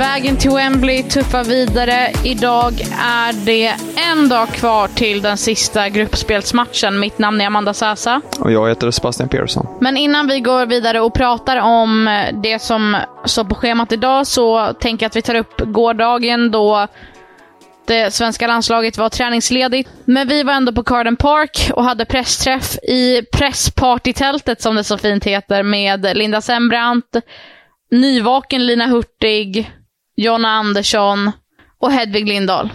Vägen till Wembley tuffar vidare. Idag är det en dag kvar till den sista gruppspelsmatchen. Mitt namn är Amanda Sasa. Och jag heter Sebastian Persson. Men innan vi går vidare och pratar om det som står på schemat idag så tänker jag att vi tar upp gårdagen då det svenska landslaget var träningsledigt. Men vi var ändå på Carden Park och hade pressträff i presspartytältet som det så fint heter med Linda Sembrant, nyvaken Lina Hurtig, Jonna Andersson och Hedvig Lindahl.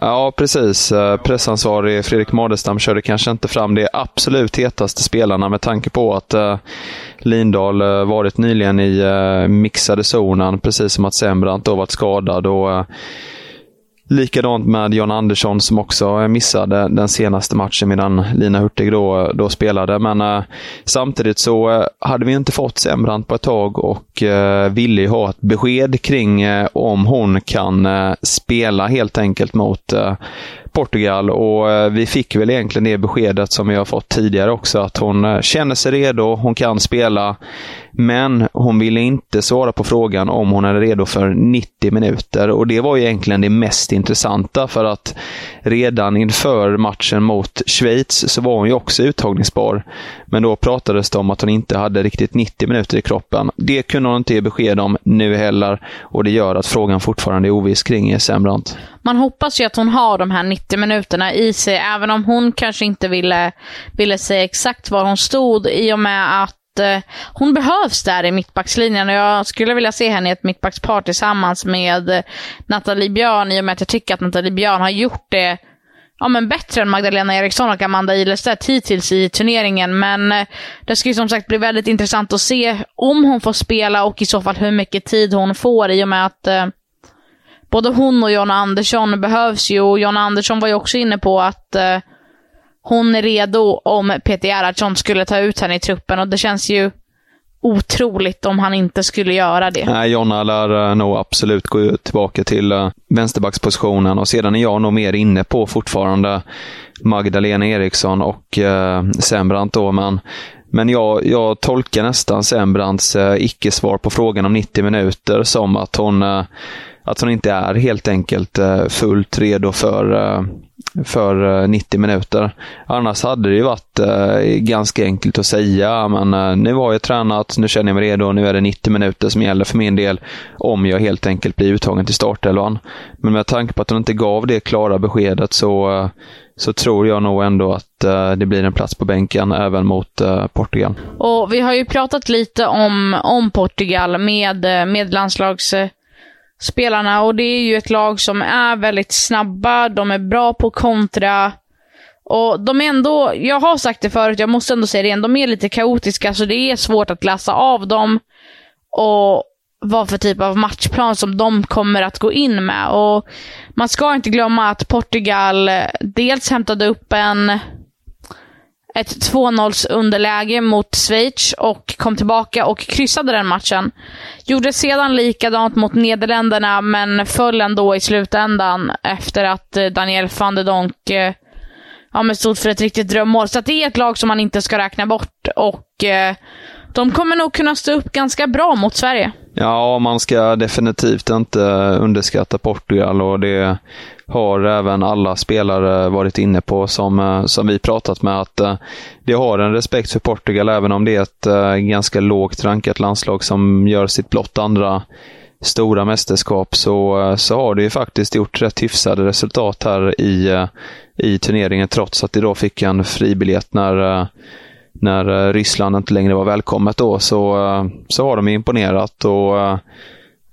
Ja, precis. Eh, pressansvarig Fredrik Madestam körde kanske inte fram de absolut hetaste spelarna med tanke på att eh, Lindahl eh, varit nyligen i mixade zonen, precis som att Sembrant då varit skadad. Och, Likadant med John Andersson som också missade den senaste matchen medan Lina Hurtig då, då spelade. Men eh, samtidigt så eh, hade vi inte fått Sembrant på ett tag och eh, ville ha ett besked kring eh, om hon kan eh, spela helt enkelt mot Portugal och eh, vi fick väl egentligen det beskedet som vi har fått tidigare också, att hon eh, känner sig redo, hon kan spela. Men hon ville inte svara på frågan om hon är redo för 90 minuter och det var ju egentligen det mest intressanta för att redan inför matchen mot Schweiz så var hon ju också uttagningsbar. Men då pratades det om att hon inte hade riktigt 90 minuter i kroppen. Det kunde hon inte ge besked om nu heller och det gör att frågan fortfarande är oviss kring Sembrant. Man hoppas ju att hon har de här 90 minuterna i sig, även om hon kanske inte ville, ville säga exakt var hon stod i och med att eh, hon behövs där i mittbackslinjen och jag skulle vilja se henne i ett mittbackspar tillsammans med Nathalie Björn i och med att jag tycker att Nathalie Björn har gjort det ja, men bättre än Magdalena Eriksson och Amanda Ilestedt hittills i turneringen. Men eh, det ska ju som sagt bli väldigt intressant att se om hon får spela och i så fall hur mycket tid hon får i och med att eh, både hon och Jonna Andersson behövs ju. Och Jonna Andersson var ju också inne på att eh, hon är redo om Peter Gerhardsson skulle ta ut henne i truppen och det känns ju otroligt om han inte skulle göra det. Nej, Jonna lär eh, nog absolut gå tillbaka till uh, vänsterbackspositionen och sedan är jag nog mer inne på fortfarande Magdalena Eriksson och eh, uh, Sembrant då, men men jag, jag tolkar nästan Sembrants uh, icke-svar på frågan om 90 minuter som att hon, uh, att hon inte är helt enkelt eh, fullt redo för eh, för eh, 90 minuter. Annars hade det ju varit ganska enkelt att säga, men nu har jag tränat, nu känner jag mig redo, nu är det 90 minuter som gäller för min del, om jag helt enkelt blir uttagen till startelvan. Men med tanke på att hon inte gav det klara beskedet så, så tror jag nog ändå att det blir en plats på bänken även mot Portugal. Och Vi har ju pratat lite om, om Portugal med, med landslags spelarna och det är ju ett lag som är väldigt snabba, de är bra på kontra. Och de är ändå, jag har sagt det förut, jag måste ändå säga det igen, de är lite kaotiska så det är svårt att läsa av dem. Och vad för typ av matchplan som de kommer att gå in med. Och Man ska inte glömma att Portugal eh, dels hämtade upp en ett 2-0 underläge mot Schweiz och kom tillbaka och kryssade den matchen. Gjorde sedan likadant mot Nederländerna, men föll ändå i slutändan efter att eh, Daniel van de Donk eh, ja, men stod för ett riktigt drömmål. Så det är ett lag som man inte ska räkna bort och eh, de kommer nog kunna stå upp ganska bra mot Sverige. Ja, man ska definitivt inte underskatta Portugal och det har även alla spelare varit inne på som, eh, som vi pratat med att det de har en respekt för Portugal även om det är ett eh, ganska lågt rankat landslag som gör sitt blott andra stora mästerskap så, så har det ju faktiskt gjort rätt hyfsade resultat här i, i turneringen trots att de då fick en fribiljett när, när Ryssland inte längre var välkommet då. Så, så har de imponerat och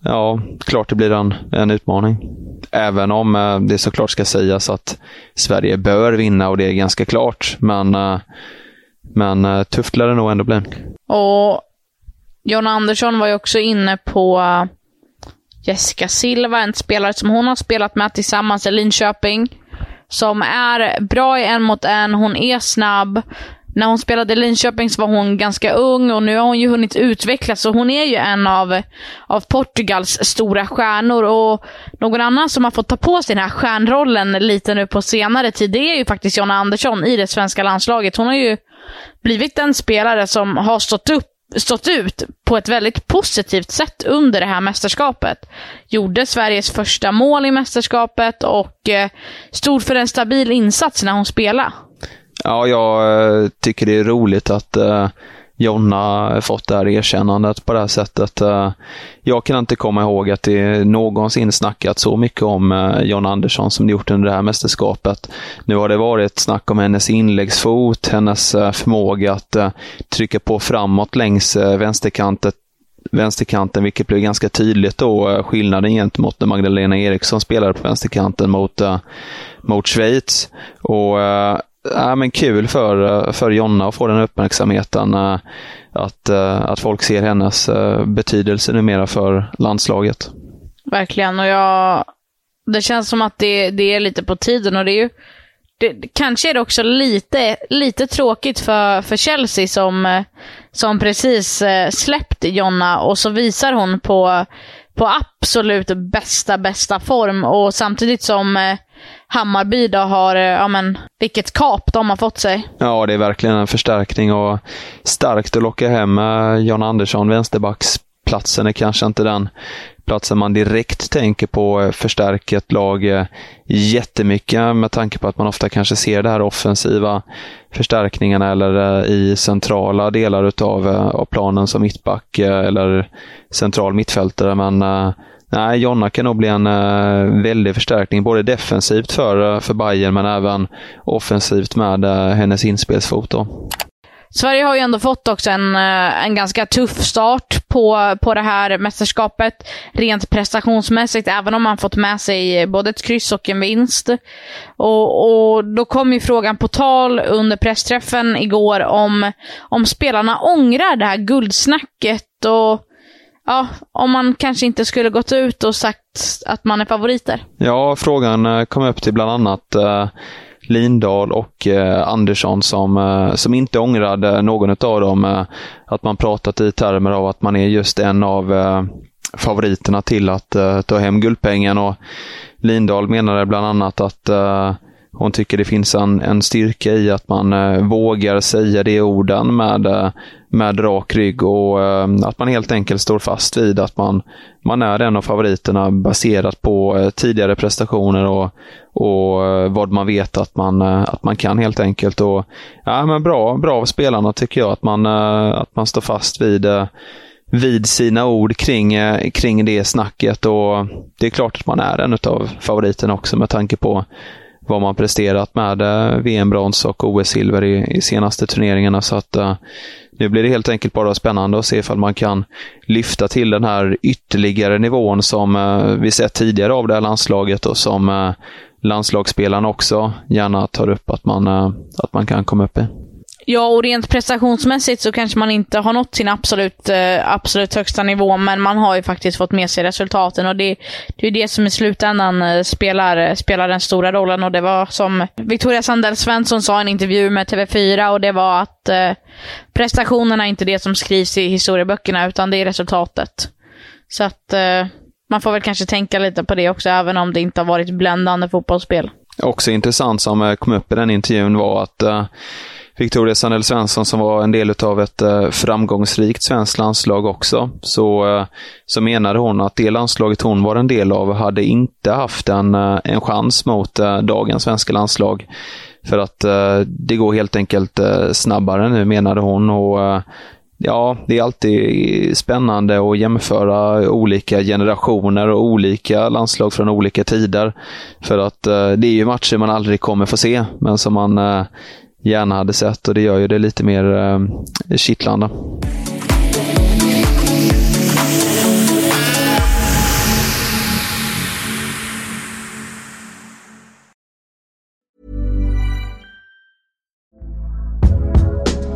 ja, klart det blir en, en utmaning. Även om eh, det såklart ska sägas att Sverige bör vinna och det är ganska klart. Men, eh, men eh, tufft lär det nog ändå bli. Och John Andersson var ju också inne på eh, Jessica Silva, en spelare som hon har spelat med tillsammans i Linköping. Som är bra i en mot en, hon är snabb. När hon spelade i Linköping så var hon ganska ung och nu har hon ju hunnit utvecklas. Så hon är ju en av, av Portugals stora stjärnor. Och någon annan som har fått ta på sig den här stjärnrollen lite nu på senare tid, det är ju faktiskt Jonna Andersson i det svenska landslaget. Hon har ju blivit en spelare som har stått upp stått ut på ett väldigt positivt sätt under det här mästerskapet. Gjorde Sveriges första mål i mästerskapet och eh, stod för en stabil insats när hon spelade. Ja, jag eh, tycker det är roligt att eh, Jonna fått det här erkännandet på det här sättet. Eh, jag kan inte komma ihåg att det någonsin snackat så mycket om eh, Jonna Andersson som det gjort under det här mästerskapet. Nu har det varit snack om hennes inläggsfot, hennes förmåga att trycka på framåt längs vänsterkanten vänsterkanten, vilket blev ganska tydligt då, skillnaden gentemot när Magdalena Eriksson spelade på vänsterkanten mot, mot Schweiz. Och ja, men kul för, för Jonna att få den uppmärksamheten. Eh, att, eh, att folk ser hennes eh, betydelse numera för landslaget. Verkligen, och jag, det känns som att det, det är lite på tiden och det är ju det, kanske är det också lite, lite tråkigt för, för Chelsea som, som precis släppt Jonna och så visar hon på, på absolut bästa, bästa form och samtidigt som Hammarby då har, eh, ja men, vilket kap de har fått sig. Ja, det är verkligen en förstärkning och starkt att locka hem eh, Jan John Andersson, vänsterbacksplatsen är kanske inte den platsen man direkt tänker på eh, förstärka ett lag eh, jättemycket med tanke på att man ofta kanske ser de här offensiva förstärkningarna eller i centrala delar utav, av planen som mittback eller central mittfältare. Men Nej, Jonna kan nog bli en uh, väldig förstärkning, både defensivt för, uh, för Bayern men även offensivt med uh, hennes inspelsfot. Då. Sverige har ju ändå fått också en, en ganska tuff start på, på det här mästerskapet. Rent prestationsmässigt, även om man fått med sig både ett kryss och en vinst. Och, och då kom ju frågan på tal under pressträffen igår om, om spelarna ångrar det här guldsnacket. Och ja, om man kanske inte skulle gått ut och sagt att man är favoriter? Ja, frågan eh, kom upp till bland annat eh, Lindahl och eh, Andersson som, eh, som inte ångrade någon av dem. Eh, att man pratat i termer av att man är just en av eh, favoriterna till att eh, ta hem guldpengen. Och Lindahl menade bland annat att eh, hon tycker det finns en, en styrka i att man eh, vågar säga de orden med, eh, med rak rygg och eh, att man helt enkelt står fast vid att man, man är en av favoriterna baserat på eh, tidigare prestationer och, och eh, vad man vet att man, eh, att man kan helt enkelt. Och, ja, men bra, bra av spelarna tycker jag att man, eh, att man står fast vid eh, vid sina ord kring, kring det snacket och det är klart att man är en av favoriterna också med tanke på vad man presterat med eh, VM-brons och OS-silver i, i, senaste turneringarna. Så att uh, nu blir det helt enkelt bara spännande att se ifall man kan lyfta till den här ytterligare nivån som uh, vi sett tidigare av det här landslaget och som uh, landslagsspelarna också gärna tar upp att man, att man kan komma upp i. Ja, och rent prestationsmässigt så kanske man inte har nått sin absolut, eh, absolut högsta nivå, men man har ju faktiskt fått med sig resultaten och det, det är det som i slutändan eh, spelar, eh, spelar den stora rollen och det var som Victoria Sandell Svensson sa i en intervju med TV4 och det var att eh, prestationerna är inte det som skrivs i historieböckerna utan det är resultatet. Så att eh, man får väl kanske tänka lite på det också, även om det inte har varit bländande fotbollsspel. Också intressant som kom upp i den intervjun var att eh, Victoria Sandell Svensson som var en del av ett eh, framgångsrikt svenskt landslag också, så, eh, så menade hon att det landslaget hon var en del av hade inte haft en, eh, en chans mot dagens svenska landslag. För att det går helt enkelt snabbare nu, menade hon. och Ja, det är alltid spännande att jämföra olika generationer och olika landslag från olika tider. För att det är ju matcher man aldrig kommer få se, men som man gärna hade sett och det gör ju det lite mer eh, kittlande.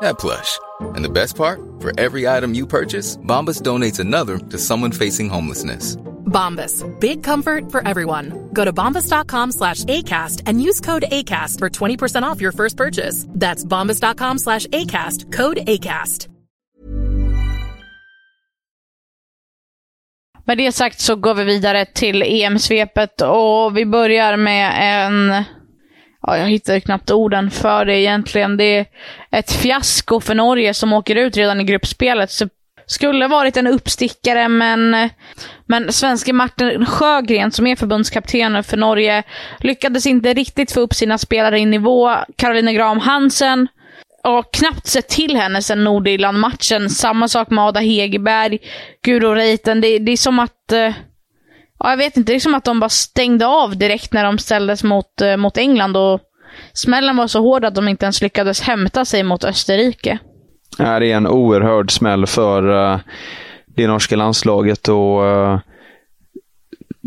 that plush. And the best part? For every item you purchase, Bombas donates another to someone facing homelessness. Bombas. Big comfort for everyone. Go to bombas.com slash ACAST and use code ACAST for 20% off your first purchase. That's bombas.com slash ACAST. Code ACAST. Med det sagt så går vi vidare till EM-svepet och vi börjar med en ja, jag hittar knappt orden för det egentligen. Det är ett fiasko för Norge som åker ut redan i gruppspelet. Så skulle varit en uppstickare, men, men svenske Martin Sjögren, som är förbundskapten för Norge, lyckades inte riktigt få upp sina spelare i nivå. Caroline Graham Hansen har knappt sett till henne sedan Nordirland-matchen. Samma sak med Ada Hegerberg, Guro Reiten. Det, det är som att eh, ja, jag vet inte, det är som att de bara stängde av direkt när de ställdes mot, eh, mot England och smällen var så hård att de inte ens lyckades hämta sig mot Österrike. Ja, det är en oerhörd smäll för eh, det norska landslaget och eh,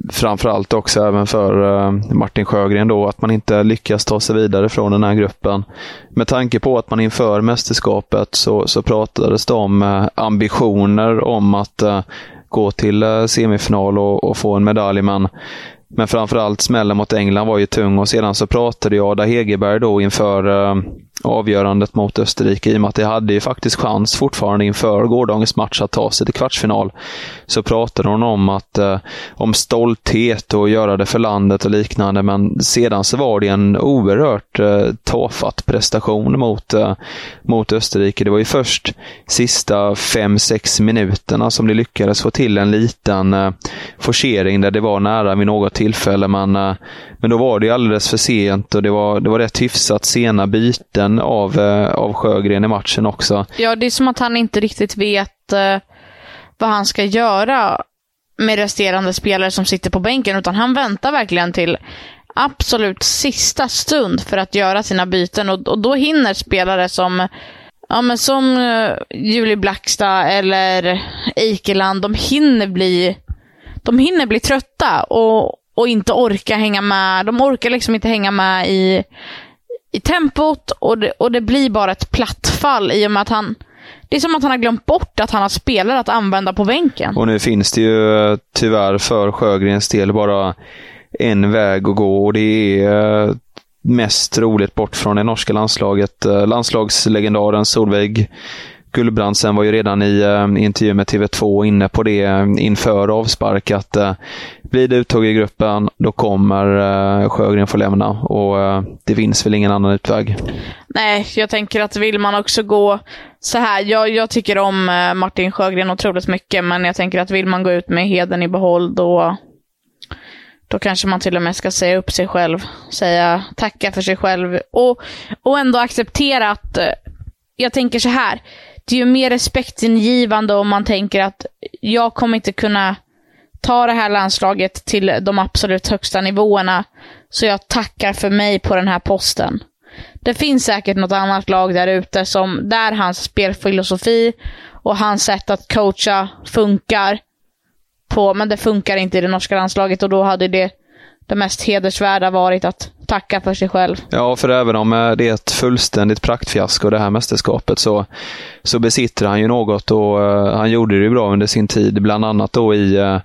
framförallt också även för eh, Martin Sjögren då, att man inte lyckas ta sig vidare från den här gruppen. Med tanke på att man inför mästerskapet så, så pratades det om eh, ambitioner om att eh, gå till eh, semifinal och, och få en medalj. Men, men framförallt smällen mot England var ju tung och sedan så pratade jag Ada Hegerberg då inför eh, avgörandet mot Österrike i och med att de hade ju faktiskt chans fortfarande inför gårdagens match att ta sig till kvartsfinal. Så pratade hon om att eh, om stolthet och göra det för landet och liknande men sedan så var det en oerhört eh, tafatt prestation mot, eh, mot Österrike. Det var ju först sista 5-6 minuterna som de lyckades få till en liten eh, forcering där det var nära vid något tillfälle men, eh, men då var det alldeles för sent och det var, det var rätt hyfsat sena byten av, eh, av Sjögren i matchen också. Ja, det är som att han inte riktigt vet eh, vad han ska göra med resterande spelare som sitter på bänken, utan han väntar verkligen till absolut sista stund för att göra sina byten och, och då hinner spelare som Ja, men som uh, Julie Blackstad eller Eikeland, de hinner bli, de hinner bli trötta och, och inte orka hänga med. De orkar liksom inte hänga med i, i tempot och det, och det blir bara ett plattfall i och med att han det är som att han har glömt bort att han har spelare att använda på bänken. Och nu finns det ju eh, tyvärr för Sjögrens del bara en väg att gå och det är eh, mest roligt bort från det norska landslaget. Eh, landslagslegendaren Solveig Gullbrandsen var ju redan i intervju med TV2 inne på det inför avspark att blir det uttag i gruppen, då kommer eh, Sjögren få lämna och eh, det finns väl ingen annan utväg. Nej, jag tänker att vill man också gå så här, jag, jag tycker om eh, Martin Sjögren otroligt mycket, men jag tänker att vill man gå ut med heden i behåll, då då kanske man till och med ska säga upp sig själv, säga tacka för sig själv och, och ändå acceptera att, eh, jag tänker så här, det är ju mer respektingivande om man tänker att jag kommer inte kunna ta det här landslaget till de absolut högsta nivåerna. Så jag tackar för mig på den här posten. Det finns säkert något annat lag där ute som, där hans spelfilosofi och hans sätt att coacha funkar. På, men det funkar inte i det norska landslaget och då hade det det mest hedersvärda varit att tacka för sig själv. Ja, för även om eh, det är ett fullständigt praktfiasko det här mästerskapet så, så besitter han ju något och uh, han gjorde det ju bra under sin tid, bland annat då i uh,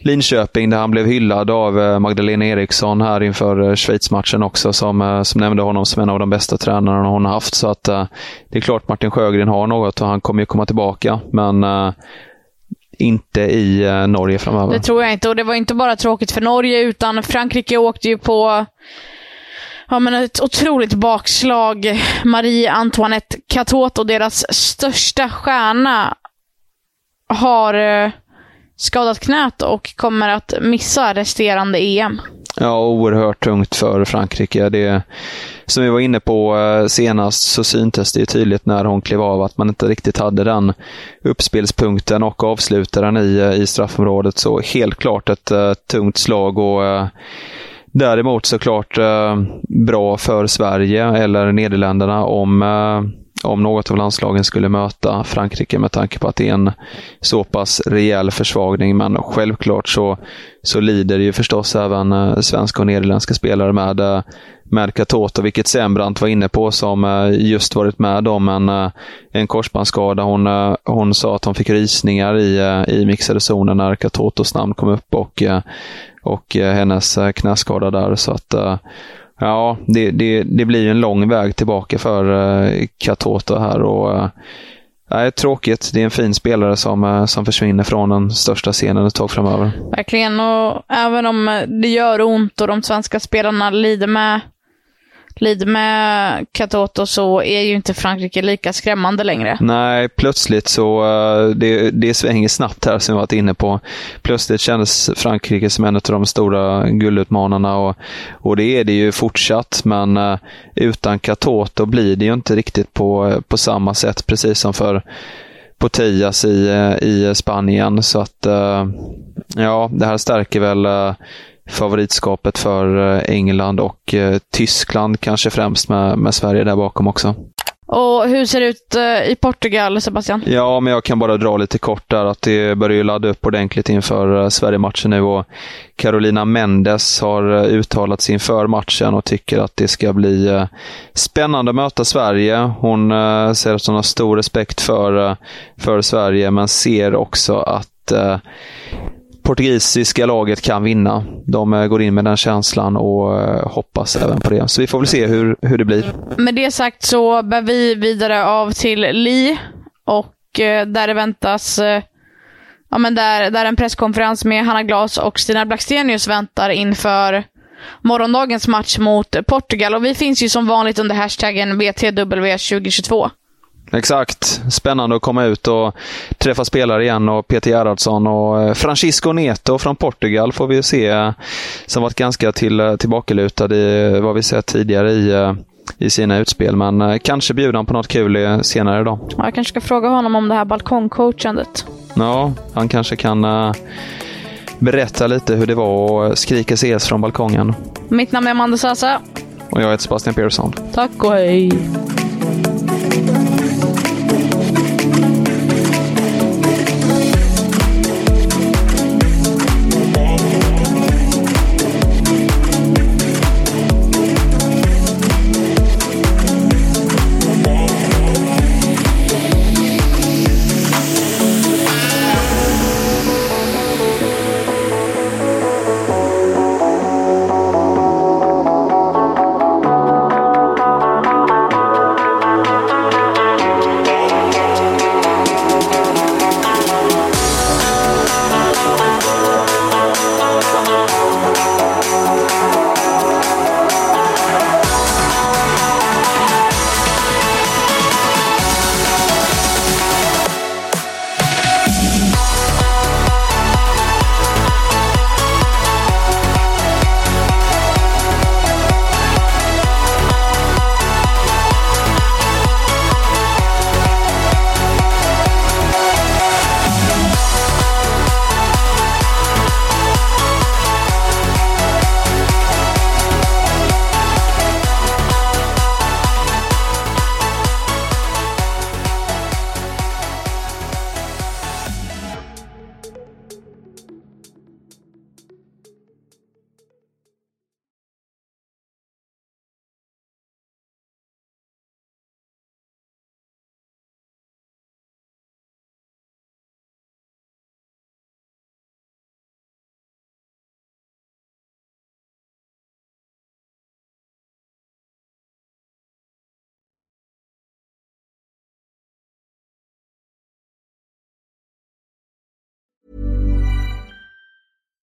Linköping där han blev hyllad av uh, Magdalena Eriksson här inför Schweizmatchen Schweiz-matchen också som, som nämnde honom som en av de bästa tränarna hon har haft. Så att det är klart Martin Sjögren har något och han kommer ju komma tillbaka. Men inte i eh, Norge framöver. Det tror jag inte. Och det var inte bara tråkigt för Norge, utan Frankrike åkte ju på ja, men ett otroligt bakslag. Marie Antoinette Catot deras största stjärna har eh, skadat knät och kommer att missa resterande EM. Ja, oerhört tungt för Frankrike. Det, som vi var inne på eh, senast så syntes det ju tydligt när hon klev av att man inte riktigt hade den uppspelspunkten och avslutaren i, eh, i straffområdet. Så helt klart ett uh, tungt slag och uh, däremot såklart uh, bra för Sverige eller Nederländerna om om något av landslagen skulle möta Frankrike med tanke på att det är en så pass rejäl försvagning. Men självklart så, så lider ju förstås även eh, svenska och nederländska spelare med, eh, med Katoto, vilket Sembrant var inne på som eh, just varit med om en, en korsbandsskada. Hon, hon sa att hon fick rysningar i, i mixade zonen när Katotos namn kom upp och, och hennes knäskada där. Så att Ja, det, det, det blir en lång väg tillbaka för Katota Katoto här. och eh, Nej, tråkigt. Det är en fin spelare som, eh, som försvinner från den största scenen ett tag framöver. Verkligen, och även om det gör ont och de svenska spelarna lider med lider med Katoto så är ju inte Frankrike lika skrämmande längre. Nej, plötsligt så, uh, det, det svänger snabbt här som vi varit inne på. Plötsligt kändes Frankrike som en av de stora guldutmanarna och, och det är det ju fortsatt, men uh, utan Katoto blir det ju inte riktigt på, på samma sätt, precis som för Potias i, eh, i Spanien. Så att, ja, det här stärker väl favoritskapet för eh, England och eh, Tyskland kanske främst med, med Sverige där bakom också. Och hur ser det ut eh, i Portugal, Sebastian? Ja, men jag kan bara dra lite kort där att det börjar ju ladda upp ordentligt inför Sverige-matchen nu och Carolina Mendes har uttalat sig inför matchen och tycker att det ska bli spännande att möta Sverige. Hon säger att hon har stor respekt för, för Sverige, men ser också att portugisiska laget kan vinna. De eh, går in med den känslan och eh, hoppas även på det. Så vi får väl se hur, hur det blir. Med det sagt så bär vi vidare av till Li och eh, där det väntas Ja, men där, där en presskonferens med Hanna Glas och Stina Blackstenius väntar inför morgondagens match mot Portugal. Och vi finns ju som vanligt under hashtaggen VTW2022. Exakt. Spännande att komma ut och träffa spelare igen och Peter Gerhardsson och eh, Francisco Neto från Portugal får vi se. Eh, som varit ganska till, eh, tillbakalutad i vad vi sett tidigare i, i sina utspel. Men kanske bjuder han på något kul senare idag. Ja, jag kanske ska fråga honom om det här balkongcoachandet. Ja, han kanske kan berätta lite hur det var att skrika CS från balkongen. Mitt namn är Amanda Sasa. Och jag heter Sebastian Persson. Tack och hej.